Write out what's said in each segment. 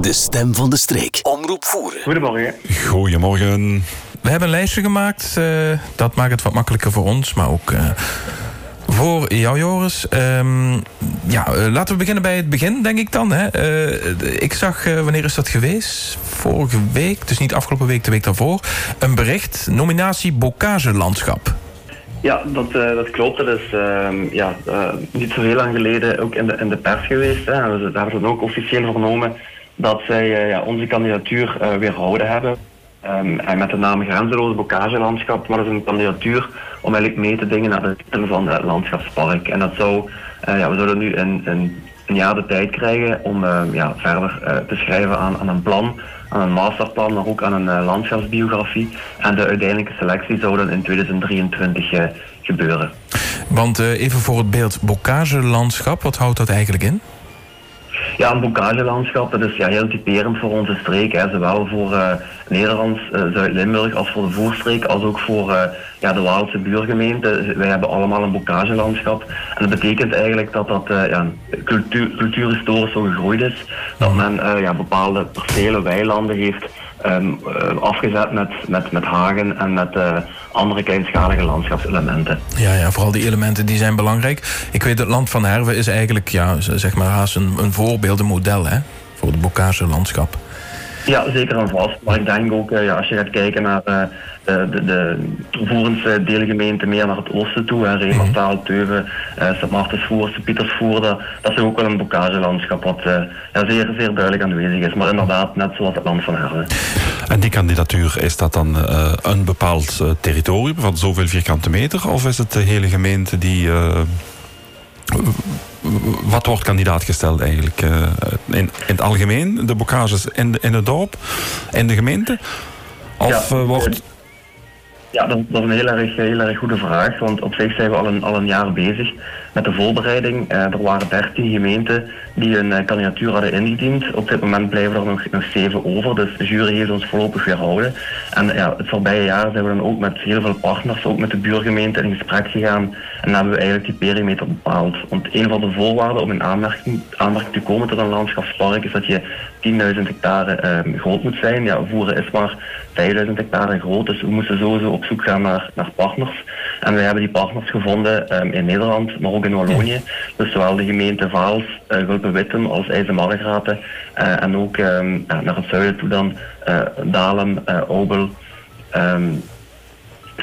De stem van de streek. Omroep voeren. Goedemorgen. Goedemorgen. We hebben een lijstje gemaakt. Uh, dat maakt het wat makkelijker voor ons, maar ook uh, voor jou, Joris. Um, ja, uh, laten we beginnen bij het begin, denk ik dan. Hè. ik zag, wanneer is dat geweest? Vorige week, dus niet afgelopen week, de week daarvoor. Een bericht, nominatie Bocage Landschap. Ja, dat, uh, dat klopt. Dat is uh, ja, uh, niet zo heel lang geleden ook in de, in de pers geweest. Hè. We hebben het ook officieel vernomen dat zij ja, onze kandidatuur weerhouden hebben. Um, en met de naam Grenzeloos dat is een kandidatuur om eigenlijk mee te dingen naar de titel van het landschapspark. En dat zou, ja, we zouden nu een, een, een, jaar de tijd krijgen om ja, verder te schrijven aan, aan een plan aan een masterplan, maar ook aan een landschapsbiografie. En de uiteindelijke selectie zou dan in 2023 uh, gebeuren. Want even voor het beeld, bocage-landschap, wat houdt dat eigenlijk in? Ja, een bocagelandschap, dat is ja, heel typerend voor onze streek. Hè. Zowel voor uh, Nederlands, uh, Zuid-Limburg als voor de Voorstreek, als ook voor uh, ja, de Waalse buurgemeente. Wij hebben allemaal een bocagelandschap. En dat betekent eigenlijk dat dat ja, cultuur, cultuurhistorisch zo gegroeid is. Dat men ja, bepaalde percelen, weilanden heeft um, afgezet met, met, met hagen en met uh, andere kleinschalige landschapselementen. Ja, ja, vooral die elementen die zijn belangrijk. Ik weet, het Land van Herve is eigenlijk ja, zeg maar haast een, een voorbeeld, een model hè, voor het Bocage landschap. Ja, zeker en vast. Maar ik denk ook, ja, als je gaat kijken naar uh, de, de, de voerens deelgemeente meer naar het oosten toe, hè, Remertaal, Teuven, uh, Sint Maartensvoer, Pietersvoer, dat, dat is ook wel een bocagelandschap wat uh, ja, zeer, zeer duidelijk aanwezig is. Maar inderdaad, net zoals het land van Herve. En die kandidatuur, is dat dan uh, een bepaald territorium van zoveel vierkante meter? Of is het de hele gemeente die wat wordt kandidaat gesteld eigenlijk? Uh, in, in het algemeen, de bocages in, in het dorp, in de gemeente? Of ja, uh, wordt... Ja, dat, dat, is een heel erg, heel erg goede vraag. Want op zich zijn we al een, al een jaar bezig met de voorbereiding. Uh, er waren 13 gemeenten die een uh, kandidatuur hadden ingediend. Op dit moment blijven er nog, nog 7 over. Dus de jury heeft ons voorlopig weerhouden. En ja, het voorbije jaar zijn we dan ook met heel veel partners, ook met de buurgemeente, in gesprek gegaan. En hebben we eigenlijk die perimeter bepaald. Want een van de voorwaarden om in aanmerking, aanmerking te komen tot een landschapspark is dat je 10.000 hectare uh, groot moet zijn. Ja, voeren is maar 5.000 hectare groot. Dus we moesten sowieso op zoek gaan naar, naar partners. En we hebben die partners gevonden um, in Nederland, maar ook in Wallonië. Dus zowel de gemeente Vaals, uh, Gulpen-Witten als IJzermargraten. Uh, en ook um, naar het zuiden toe dan uh, Dalem, Obel. Um,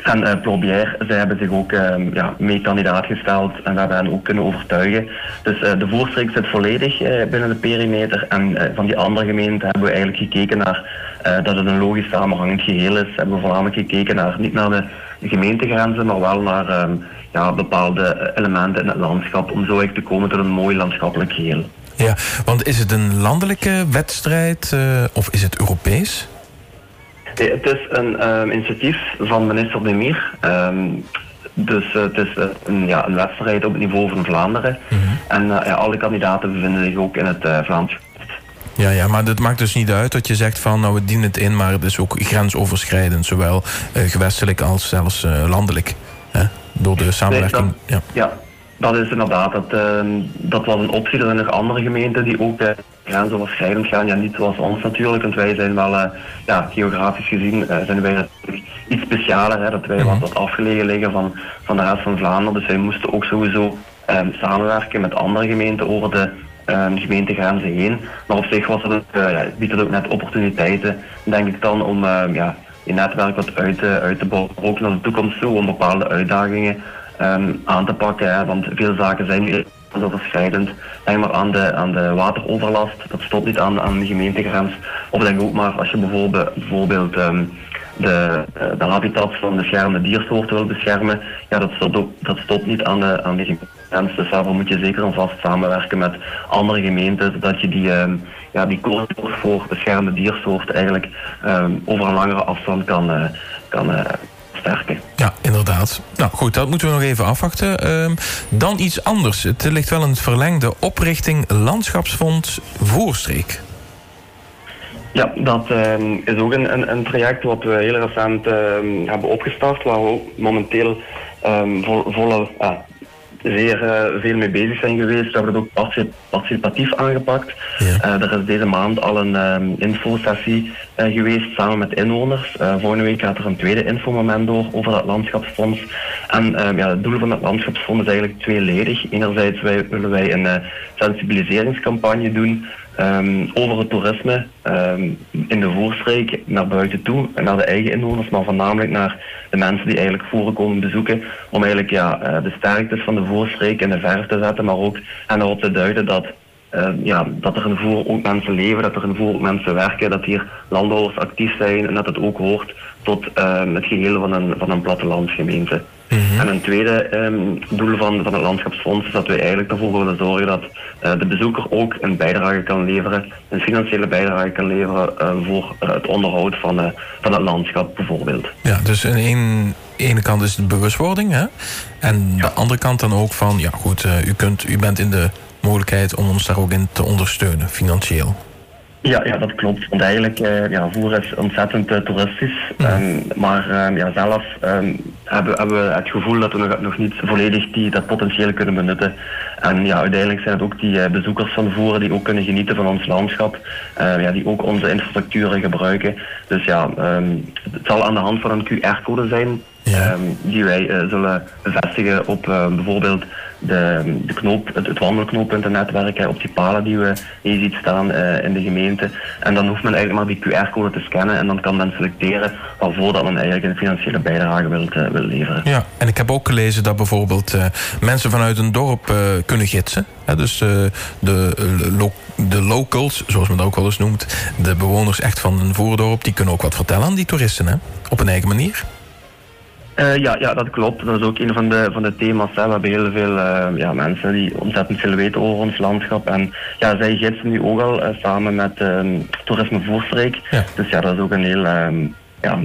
en uh, zij hebben zich ook uh, ja, mee kandidaat gesteld en we hebben hen ook kunnen overtuigen. Dus uh, de voorstreek zit volledig binnen de perimeter en van die andere gemeenten hebben we eigenlijk gekeken naar dat het een logisch samenhangend geheel is. Hebben we voornamelijk gekeken naar, niet naar de gemeentegrenzen, maar wel naar um, ja, bepaalde elementen in het landschap om zo eigenlijk te komen tot een mooi landschappelijk geheel. Ja, want is het een landelijke wedstrijd of is het Europees? Nee, het is een um, initiatief van minister De Mier. Um, dus uh, het is uh, een, ja, een wedstrijd op het niveau van Vlaanderen. Mm -hmm. En uh, ja, alle kandidaten bevinden zich ook in het Vlaams. Ja, ja, maar dat maakt dus niet uit dat je zegt van nou we dienen het in, maar het is ook grensoverschrijdend, zowel gewestelijk als zelfs landelijk. Hè? Door de samenwerking. Nee, dat, ja. ja, dat is inderdaad. Dat, uh, dat was een optie. Er zijn nog andere gemeenten die ook uh, grensoverschrijdend gaan. Ja, niet zoals ons natuurlijk, want wij zijn wel, uh, ja, geografisch gezien, uh, zijn wij natuurlijk iets specialer. Hè, dat wij wat, wat afgelegen liggen van, van de rest van Vlaanderen. Dus wij moesten ook sowieso um, samenwerken met andere gemeenten over de um, gemeentegrenzen heen. Maar op zich was het, ja, biedt het ook net opportuniteiten, denk ik dan, om ja, je netwerk wat uit, uit te bouwen. Ook naar de toekomst toe, om bepaalde uitdagingen um, aan te pakken. Want veel zaken zijn nu overschrijdend. Denk maar aan de, aan de wateroverlast, dat stopt niet aan, aan de gemeentegrens. Of denk ook maar als je bijvoorbeeld, bijvoorbeeld um, de, de habitat van beschermde diersoorten wil beschermen, ja, dat, stopt ook, dat stopt niet aan de, aan de gemeentegrens. Dus daarvoor moet je zeker en vast samenwerken met andere gemeenten, zodat je die, um, ja, die corridor voor beschermde diersoorten eigenlijk over een langere afstand kan, uh, kan uh, Ja, inderdaad. Nou goed, dat moeten we nog even afwachten. Uh, dan iets anders. Het ligt wel in het verlengde oprichting Landschapsfonds Voorstreek. Ja, dat uh, is ook een, een, een, traject wat we heel recent uh, hebben opgestart, waar we ook momenteel vol, volle, uh, zeer veel mee bezig zijn geweest. We hebben het ook participatief aangepakt. Ja. er is deze maand al een um, infosessie geweest samen met inwoners. volgende week gaat er een tweede infomoment door over dat landschapsfonds. En ehm, ja, het doel van het landschapsfonds is eigenlijk tweeledig. Enerzijds wij, willen wij een sensibiliseringscampagne doen um, over het toerisme um, in de voorstreek naar buiten toe naar de eigen inwoners, maar voornamelijk naar de mensen die eigenlijk voeren komen bezoeken, om eigenlijk ja, uh, de sterktes van de voorstreek in de verf te zetten, maar ook en erop te duiden dat uh, ja, dat er in Voer ook mensen leven, dat er in Voer ook mensen werken, dat hier landbouwers actief zijn en dat het ook hoort tot uh, het geheel van een, van een plattelandsgemeente. Mhm. En een tweede um, doel van, van het landschapsfonds is dat we eigenlijk ervoor willen zorgen dat uh, de bezoeker ook een bijdrage kan leveren, een financiële bijdrage kan leveren uh, voor uh, het onderhoud van, van het landschap bijvoorbeeld. Ja, dus aan de ene kant is de bewustwording, hè? en ja. de andere kant dan ook van, ja goed, u, kunt, u bent in de mogelijkheid om ons daar ook in te ondersteunen, financieel. Ja, ja, dat klopt. Want eigenlijk, uh, ja, Voer is ontzettend uh, toeristisch. Mm. Um, maar uh, ja, zelf um, hebben, hebben we het gevoel dat we nog, nog niet volledig die, dat potentieel kunnen benutten. En ja, uiteindelijk zijn het ook die eh, bezoekers van Voeren die ook kunnen genieten van ons landschap. ja, die ook onze infrastructuren gebruiken. Dus ja, het zal aan de hand van een QR-code zijn ja. die wij zullen bevestigen op bijvoorbeeld de, de knoop, het, het wandelknooppuntennetwerk, op die palen die we hier ziet staan uh, in de gemeente. En dan hoeft men eigenlijk maar die QR-code te scannen en dan kan men selecteren waarvoor dat men eigenlijk een financiële bijdrage wil, uh, wil leveren. Ja, en ik heb ook gelezen dat bijvoorbeeld uh, mensen vanuit een dorp kunnen gidsen. Dus de, de locals, zoals men dat ook wel eens noemt, de bewoners echt van een voordorp, die kunnen ook wat vertellen aan die toeristen, hè? op een eigen manier. Uh, ja, ja, dat klopt. Dat is ook een van de, van de thema's. Hè. We hebben heel veel uh, ja, mensen die ontzettend veel weten over ons landschap. En ja, zij gidsen nu ook al uh, samen met um, Toerisme Voorstreek. Ja. Dus ja, dat is ook een heel um, ja,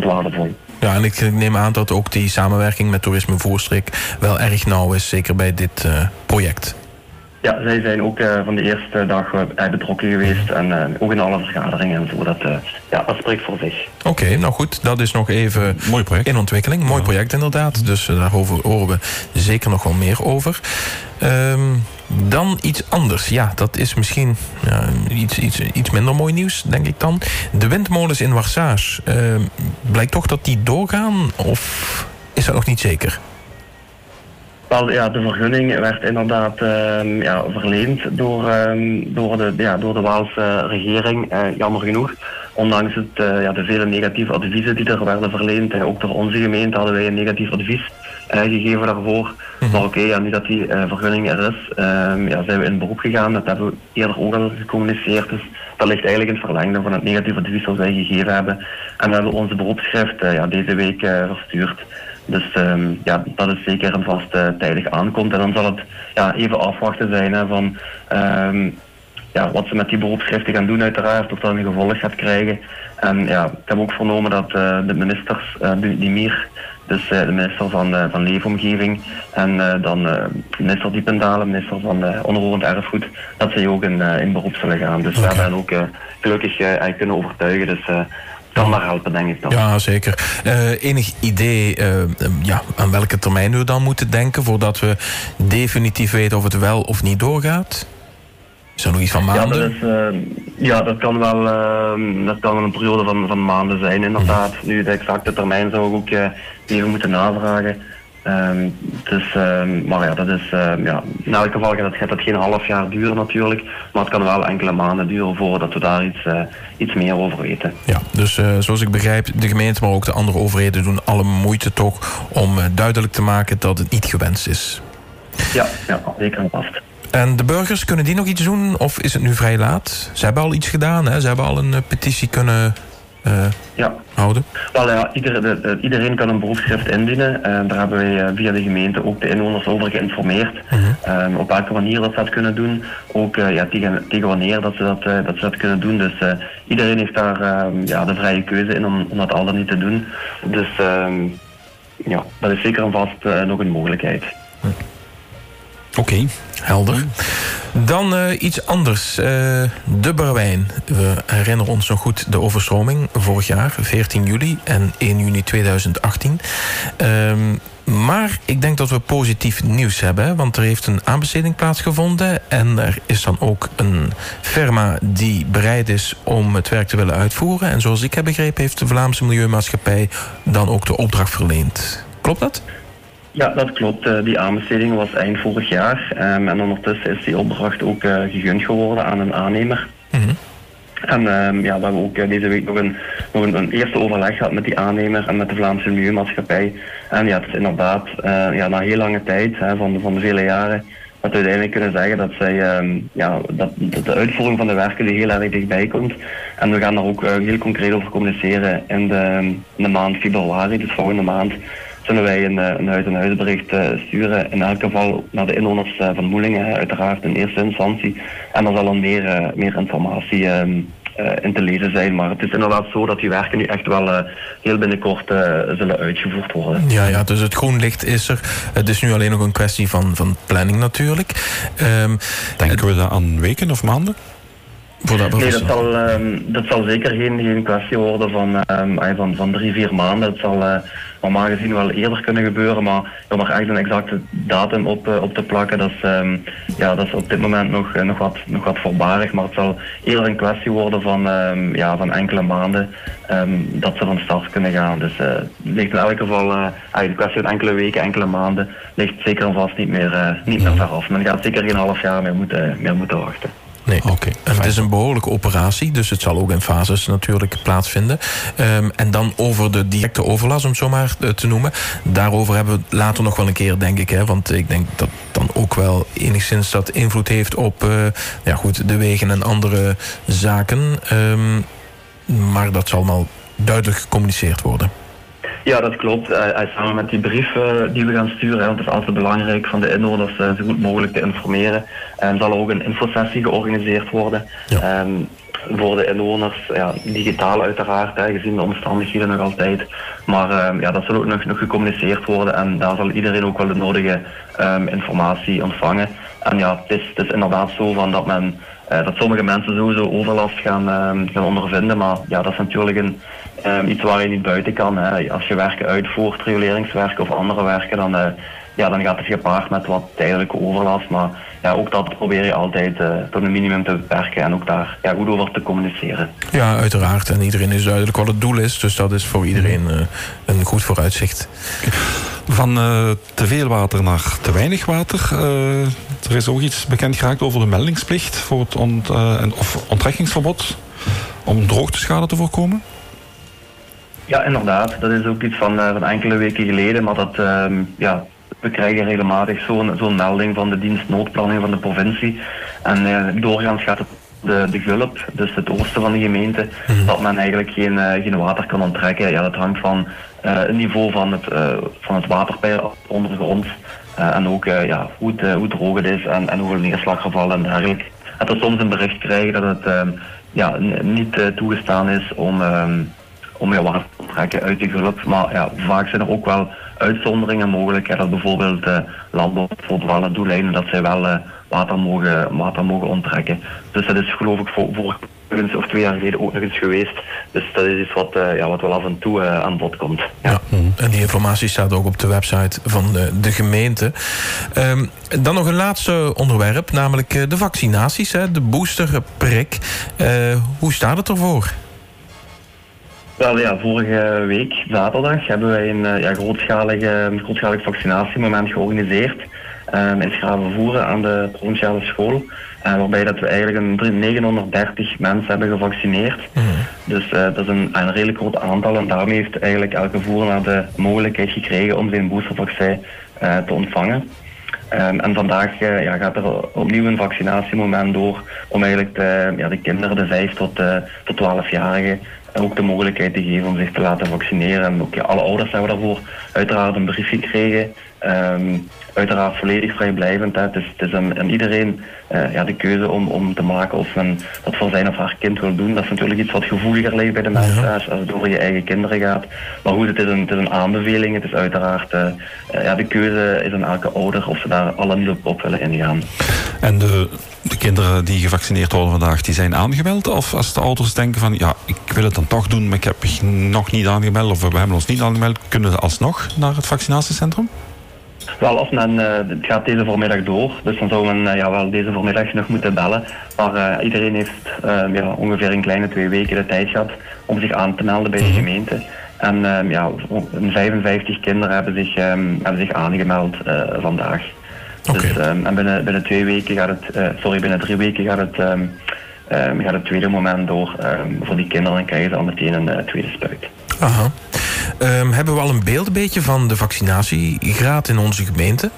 waardevol. Ja, en ik neem aan dat ook die samenwerking met Toerisme Voorstreek wel erg nauw is, zeker bij dit project. Ja, zij zijn ook uh, van de eerste dag uh, betrokken geweest en uh, ook in alle vergaderingen en zo. Dat, ja, dat spreekt voor zich. Oké, okay, nou goed, dat is nog even Mooi project. in ontwikkeling. Mooi project inderdaad, dus daarover horen we zeker nog wel meer over. Um, dan iets anders. Ja, dat is misschien ja, iets, iets, iets minder mooi nieuws, denk ik dan. De windmolens in Warsage. Ehm, blijkt toch dat die doorgaan of is dat nog niet zeker? Wel, ja, de vergunning werd inderdaad uh, ja, verleend door, uh, door, de, ja, door de Waalse regering, uh, jammer genoeg. Ondanks het, eh, ja, de vele negatieve adviezen die er werden verleend, en ook door onze gemeente hadden wij een negatief advies gegeven daarvoor. Mhm. Maar oké, okay, ja, nu dat die vergunning er is, ehm, ja, zijn we in beroep gegaan. Dat hebben we eerder ook al gecommuniceerd. Dus dat ligt eigenlijk in het verlengde van het negatief advies dat wij gegeven hebben. En we hebben onze beroepsschrift ja, deze week verstuurd. Dus um, ja, dat is zeker een vast uh, tijdig aankomt. En dan zal het ja, even afwachten zijn hè, van um, ja, wat ze met die beroepsschriften gaan doen uiteraard, of dat een gevolg gaat krijgen. En ja, ik heb ook vernomen dat uh, de ministers, uh, die meer, dus de minister van, van Leefomgeving en dan minister Diependalen, minister van Onroerend Erfgoed, dat zij ook in, in beroep zullen gaan. Dus okay. we hebben ook gelukkig kunnen overtuigen. Dus kan maar helpen, denk ik dan. Ja, zeker. Uh, enig idee uh, ja, aan welke termijn we dan moeten denken voordat we definitief weten of het wel of niet doorgaat? Is er nog iets van maanden? Ja, dat, is, uh, ja, dat kan wel dat kan een periode van, van maanden zijn, inderdaad. Nu, de exacte termijn zou ik ook even moeten navragen. Um, dus, um, maar ja, dat is, um, ja, in elk geval gaat dat geen half jaar duren natuurlijk. Maar het kan wel enkele maanden duren voordat we daar iets, uh, iets meer over weten. Ja, dus uh, zoals ik begrijp, de gemeente, maar ook de andere overheden doen alle moeite toch om uh, duidelijk te maken dat het niet gewenst is. Ja, ja zeker en vast. En de burgers, kunnen die nog iets doen of is het nu vrij laat? Ze hebben al iets gedaan, hè? ze hebben al een petitie kunnen uh, ja. houden? Wel ja, ieder, iedereen kan een beroepsschrift indienen. En daar hebben wij uh, via de gemeente ook de inwoners over geïnformeerd. Uh mhm. -huh. um, op welke manier dat ze dat kunnen doen. Ook uh, ja, tegen, tegen wanneer dat ze dat, dat, ze dat kunnen doen. Dus iedereen heeft daar ehm, ja, de vrije keuze in om, om dat al dan niet te doen. Dus um, ja, dat is zeker en vast nog een mogelijkheid. Oké, helder. Dan uh, iets anders. Uh, de Barwijn. We herinneren ons nog goed de overstroming vorig jaar, 14 juli en 1 juni 2018. Um, Maar ik denk dat we positief nieuws hebben. Want er heeft een aanbesteding plaatsgevonden. En er is dan ook een firma die bereid is om het werk te willen uitvoeren. En zoals ik heb begrepen, heeft de Vlaamse Milieumaatschappij dan ook de opdracht verleend. Klopt dat? Ja, dat klopt. Eh, die aanbesteding was eind vorig jaar. Um, en ondertussen is die opdracht ook uh, gegund geworden aan een aannemer. Mm En um, ja, we hebben ook uh, deze week nog, een, nog een, een, eerste overleg gehad met die aannemer en met de Vlaamse Milieumaatschappij. En ja, het is inderdaad ja, na heel lange tijd, hè, van, van de vele jaren, dat we uiteindelijk kunnen zeggen dat, zij, um, ja, dat, dat, de uitvoering van de werken er heel erg dichtbij komt. En we gaan daar ook heel concreet over communiceren in de, in de maand februari, dus volgende maand zullen wij een, eh, een huis-en-huisbericht uh, sturen. In elk geval naar de inwoners uh, van Moelingen, uiteraard in eerste instantie. En er zal dan meer, meer informatie uh, in te lezen zijn. Maar het is inderdaad zo dat die werken nu echt wel heel binnenkort zullen uitgevoerd worden. Ja, ja, dus het groen licht is er. Het is nu alleen nog een kwestie van, van planning natuurlijk. Um, Denken we dat aan weken of maanden? Nee, dat zal, um, dat zal zeker geen, geen kwestie worden van, um, van, van drie, vier maanden. Het zal uh, normaal gezien wel eerder kunnen gebeuren, maar om er echt een exacte datum op, uh, op te plakken, dat is, um, ja, dat is op dit moment nog, uh, nog, wat, nog wat voorbarig. Maar het zal eerder een kwestie worden van, ja, van enkele maanden dat ze van start kunnen gaan. Dus het ligt in elk geval, eigenlijk een kwestie van enkele weken, enkele maanden, ligt zeker en vast niet meer, niet meer ver af. Men gaat zeker geen half jaar meer moeten, meer moeten wachten. Nee. Oké. En het is een behoorlijke operatie, dus het zal ook in fases natuurlijk plaatsvinden. Um, en dan over de directe overlast, om het zo maar te noemen. Daarover hebben we later nog wel een keer, denk ik. Hè, want ik denk dat dan ook wel enigszins dat invloed heeft op uh, ja, goed, de wegen en andere zaken. Um, maar dat zal wel duidelijk gecommuniceerd worden. Ja, dat klopt. Samen met die brief uh, die we gaan sturen, want het is altijd belangrijk van de inwoners uh, zo goed mogelijk te informeren. En zal er ook een infosessie georganiseerd worden. Ja. Um, voor de inwoners, ja, digitaal uiteraard, hè, gezien de omstandigheden nog altijd. Maar um, ja, dat zal ook nog, nog gecommuniceerd worden en daar zal iedereen ook wel de nodige um, informatie ontvangen. En ja, het is, het is inderdaad zo van dat men uh, dat sommige mensen sowieso overlast gaan, gaan ondervinden. Maar ja, dat is natuurlijk een, um, iets waar je niet buiten kan. Hè. Als je werken uitvoert, reguleringswerken of andere werken, dan, uh, ja, dan gaat het gepaard met wat tijdelijke overlast. Maar ja, ook dat probeer je altijd uh, tot een minimum te beperken en ook daar ja, goed over te communiceren. Ja, uiteraard. En iedereen is duidelijk wat het doel is. Dus dat is voor iedereen uh, een goed vooruitzicht. Van te veel water naar te weinig water. er is ook iets bekend geraakt over de meldingsplicht voor het ont, of onttrekkingsverbod om droogteschade te voorkomen. Ja, inderdaad. Dat is ook iets van, uh, van enkele weken geleden. Maar dat, uh, ja, we krijgen regelmatig zo'n zo'n melding van de dienst noodplanning van de provincie. En uh, doorgaans gaat het de, de Gulp, dus het oosten van de gemeente, mm. dat men eigenlijk geen, uh, geen water kan onttrekken. Ja, dat hangt van het niveau van het, van het waterpeil onder de grond. en ook ja, hoe, het, hoe droog het is en, en hoeveel neerslaggevallen en dergelijke. En dat we soms een bericht krijgen dat het ehm, ja, niet toegestaan is om ehm, om je water te trekken uit die groep. Maar ja, vaak zijn er ook wel uitzonderingen mogelijk. Hè, dat bijvoorbeeld uh, landbouw bijvoorbeeld wel doeleinden dat zij wel uh, water, mogen, water mogen onttrekken. Dus dat is geloof ik voor, voor of twee jaar geleden ook nog eens geweest. Dus dat is iets wat, uh, ja, wat wel af en toe aan bod komt. Ja. ja. en die informatie staat ook op de website van de, de gemeente. Um, dan nog een laatste onderwerp, namelijk de vaccinaties, hè, de boosterprik. hoe staat het ervoor? Wel ja, vorige week, zaterdag, hebben wij een uh, ja, grootschalige, grootschalig vaccinatiemoment georganiseerd um, in Schravenvoeren aan de provinciale school. Uh, waarbij dat we eigenlijk een 930 mensen hebben gevaccineerd. Mm. Dus uh, dat is een, een redelijk groot aantal en daarmee heeft eigenlijk elke voernaar de mogelijkheid gekregen om zijn boostervaccin te ontvangen. Um, en vandaag uh, ja, gaat er opnieuw een vaccinatiemoment door om eigenlijk de, ja, de kinderen, de 5 tot, uh, tot 12-jarigen, ook de mogelijkheid te geven om zich te laten vaccineren. En ook ja, alle ouders hebben daarvoor uiteraard een brief gekregen. Um, uiteraard volledig vrijblijvend. Hè. Het is, het is aan, iedereen uh, ja, de keuze om, om te maken of men dat voor zijn of haar kind wil doen. Dat is natuurlijk iets wat gevoeliger ligt bij de mensen als, als, het over je eigen kinderen gaat. Maar goed, het is een, het is een aanbeveling. Het is uiteraard, uh, ja, de keuze is aan elke ouder of ze daar alle niet op, op willen ingaan. En de de kinderen die gevaccineerd worden vandaag, die zijn aangemeld? Of als de ouders denken van, ja, ik wil het dan toch doen, maar ik heb nog niet aangemeld of we hebben ons niet aangemeld, kunnen ze alsnog naar het vaccinatiecentrum? Wel, als men, uh, het gaat deze voormiddag door, dus dan zou men uh, ja, wel deze voormiddag nog moeten bellen. Maar uh, iedereen heeft ja, ongeveer een kleine twee weken de tijd gehad om zich aan te melden bij de gemeente. En ja, 55 kinderen hebben zich, um, hebben zich aangemeld vandaag. Okay. Dus, um, en binnen, binnen twee weken gaat het, sorry, binnen drie weken gaat het, um, gaat het tweede moment door voor die kinderen en krijgen ze al meteen een tweede spuit. Aha. Um, hebben we al een beeld een beetje van de vaccinatiegraad in onze gemeente?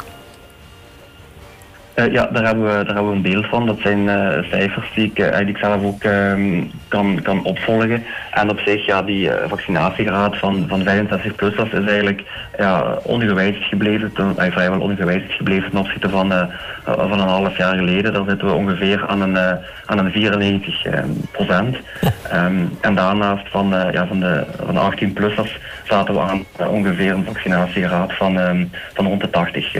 Uh, ja, daar hebben, we, daar hebben we een beeld van. Dat zijn uh, cijfers die ik, uh, die ik zelf ook um, kan, kan opvolgen. En op zich, ja, die vaccinatiegraad van, van 65 plus is eigenlijk ja, ongewijzigd gebleven. Ten, vrijwel ongewijzigd gebleven ten opzichte van, van een half jaar geleden. Daar zitten we ongeveer aan een, aan een 94 procent. Um, en daarnaast van, ja, van, de, van de 18-plussers zaten we aan ongeveer een vaccinatiegraad van, um, van rond de 80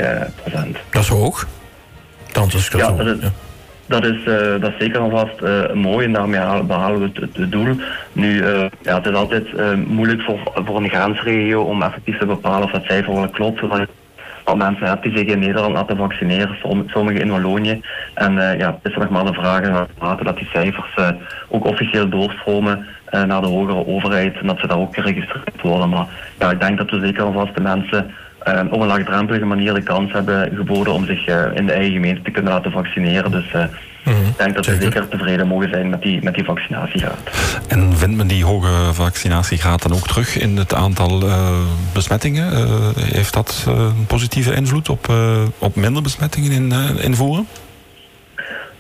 procent. Dat is hoog ja, dat is, dat is, uh, dat is zeker alvast uh, mooi en daarmee behalen we het, het doel. Nu, uh, ja, het is altijd moeilijk voor, voor een grensregio om effectief te bepalen of dat cijfer wel klopt. Want mensen hebt die zich in Nederland laten vaccineren, sommigen in Wallonië. En ja, het is nog maar de vraag dat die cijfers ook officieel doorstromen naar de hogere overheid en dat ze daar ook geregistreerd worden. Maar ja, ik denk dat we zeker alvast de mensen op een laagdrempelige manier de kans hebben geboden om zich uh, in de eigen gemeente te kunnen laten vaccineren. Dus mm -hmm. ik denk dat we zeker tevreden mogen zijn met die, met die vaccinatiegraad. En vindt men die hoge vaccinatiegraad dan ook terug in het aantal besmettingen? heeft dat een positieve invloed op, op minder besmettingen in, invoeren?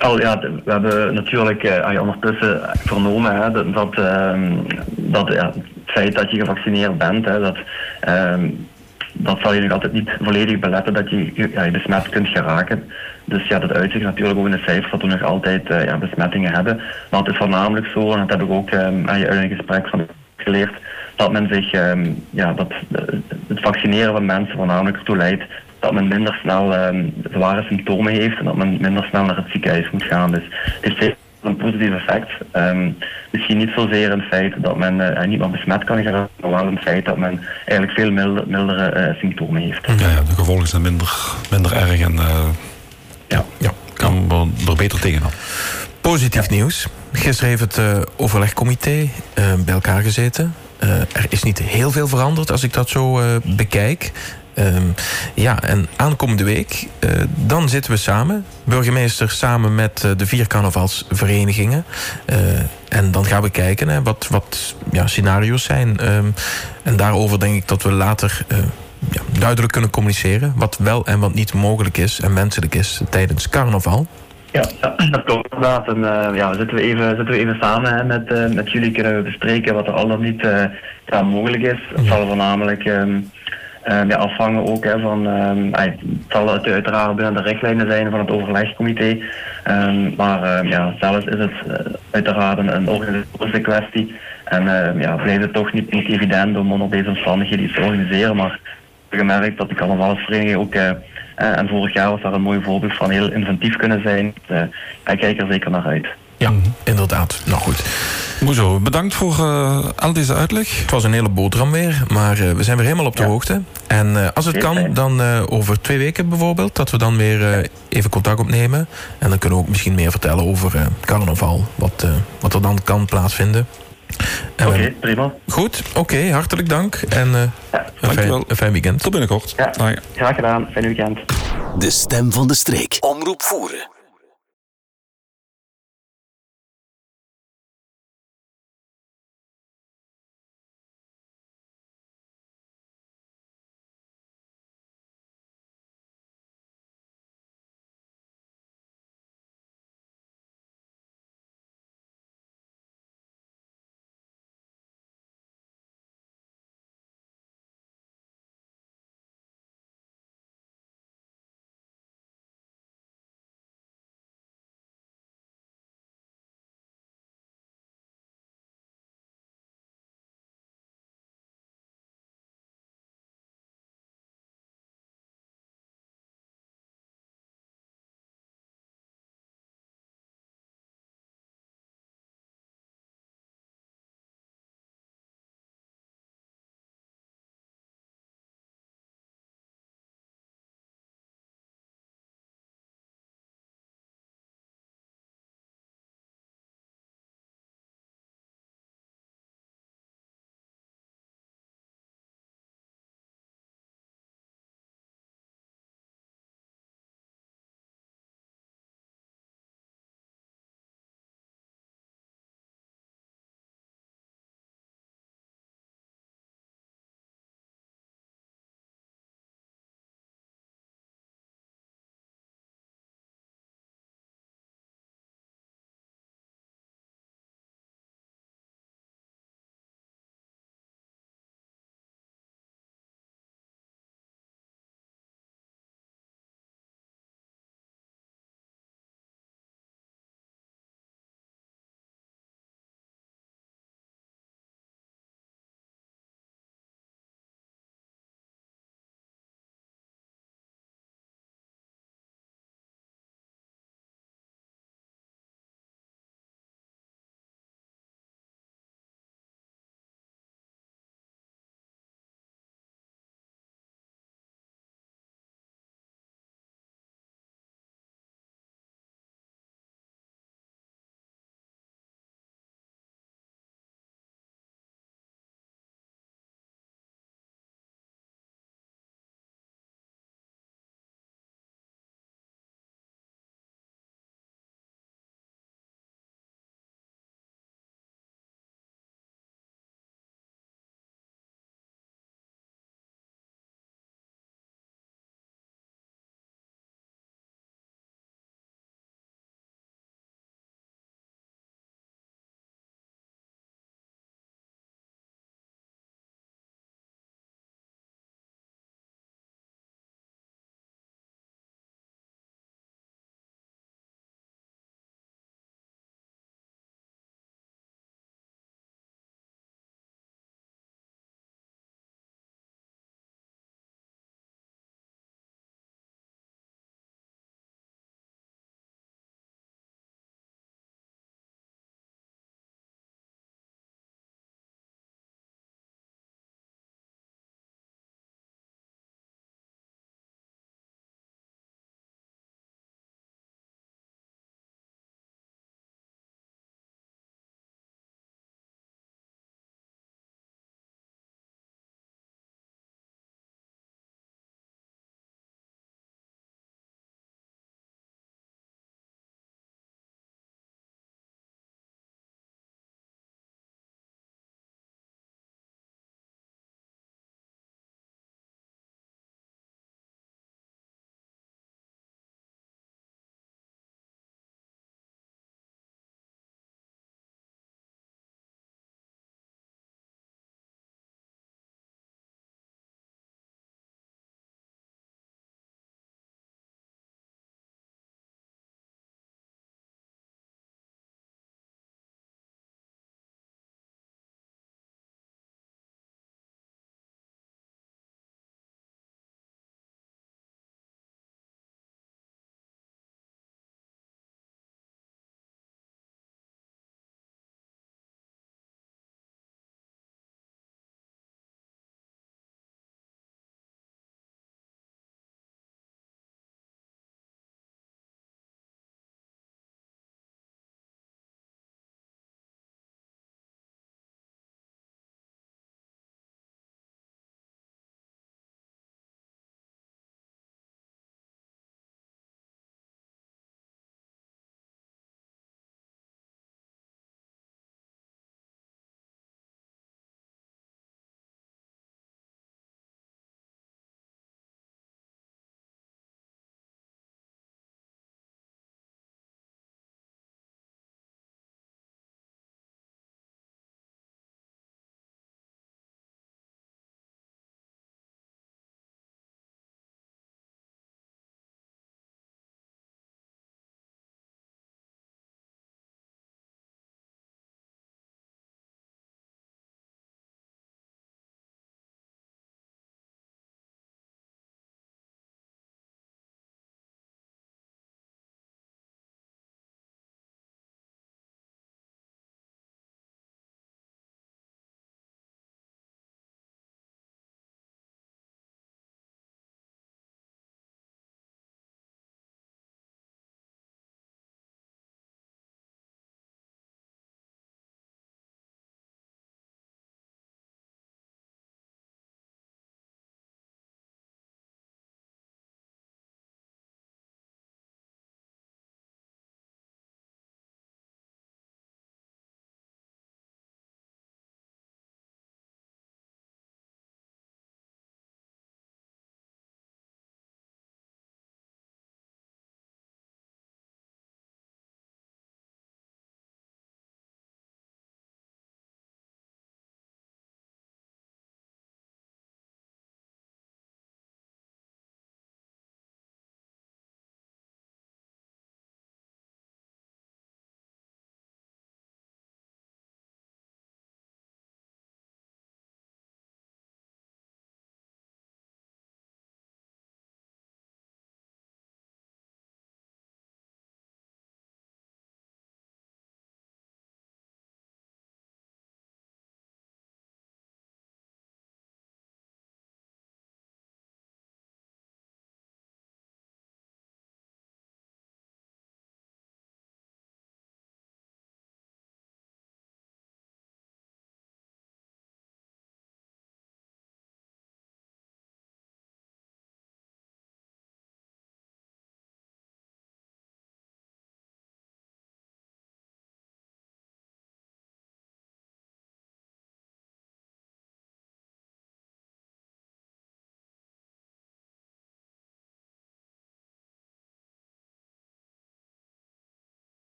Al ja, we hebben natuurlijk ondertussen vernomen hè, dat, dat, uh, dat ja, het feit dat je gevaccineerd bent, hè, dat uh, dat zal je nog altijd niet volledig beletten dat je, ja, je besmet kunt geraken. Dus ja, dat uitzicht natuurlijk ook in de cijfers dat we nog altijd ja, besmettingen hebben. Maar het is voornamelijk zo, en dat heb ik ook um, uit een gesprek van geleerd, dat men zich, um, ja, dat het vaccineren van mensen voornamelijk ertoe leidt dat men minder snel um, zware symptomen heeft en dat men minder snel naar het ziekenhuis moet gaan. Dus het is een positief effect. Um, misschien niet zozeer een feit dat men uh, niet meer besmet kan geraken, maar wel een feit dat men eigenlijk veel milder, mildere uh, symptomen heeft. Ja, ja, de gevolgen zijn minder, minder erg en uh, ja, ja, kan er beter tegenaan. Positief ja. nieuws. Gisteren heeft het overlegcomité bij elkaar gezeten. er is niet heel veel veranderd als ik dat zo bekijk. Um, ja, en aankomende week, uh, dan zitten we samen. Burgemeester samen met uh, de vier carnavalsverenigingen. Uh, en dan gaan we kijken hè, wat, wat ja, scenario's zijn. Um, en daarover denk ik dat we later ja, duidelijk kunnen communiceren. Wat wel en wat niet mogelijk is en wenselijk is tijdens carnaval. Ja, dat klopt inderdaad. En uh, ja, zitten we even, zitten we even samen hè, met, uh, met jullie kunnen we bespreken wat er al dan niet uh, ja, mogelijk is. Het zal voornamelijk um, Um, ja, afhangen ook hè, van, um, het zal uiteraard binnen de richtlijnen zijn van het overlegcomité. Um, maar ja, zelfs is het uh, uiteraard een, organisatorische kwestie. En ja, blijft het toch niet, niet evident om onder deze omstandigheden iets te organiseren. Maar we hebben gemerkt dat de carnavalsvereniging ook, uh, en vorig jaar was daar een mooi voorbeeld van, heel inventief kunnen zijn. Uh, ik kijk er zeker naar uit. Ja, inderdaad. Nou goed. Moezo, bedankt voor uh, al deze uitleg. Het was een hele boterham weer, maar uh, we zijn weer helemaal op de ja. hoogte. En uh, als het kan, dan over twee weken bijvoorbeeld, dat we dan weer even contact opnemen. En dan kunnen we ook misschien meer vertellen over carnaval, wat, wat er dan kan plaatsvinden. Oké, okay, prima. Goed, oké, okay, hartelijk dank. En ja, een, fijn, een fijn weekend. Tot binnenkort. Ja, graag gedaan. Fijn weekend. De stem van de streek. Omroep voeren.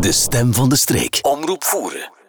De stem van de streek. Omroep voeren.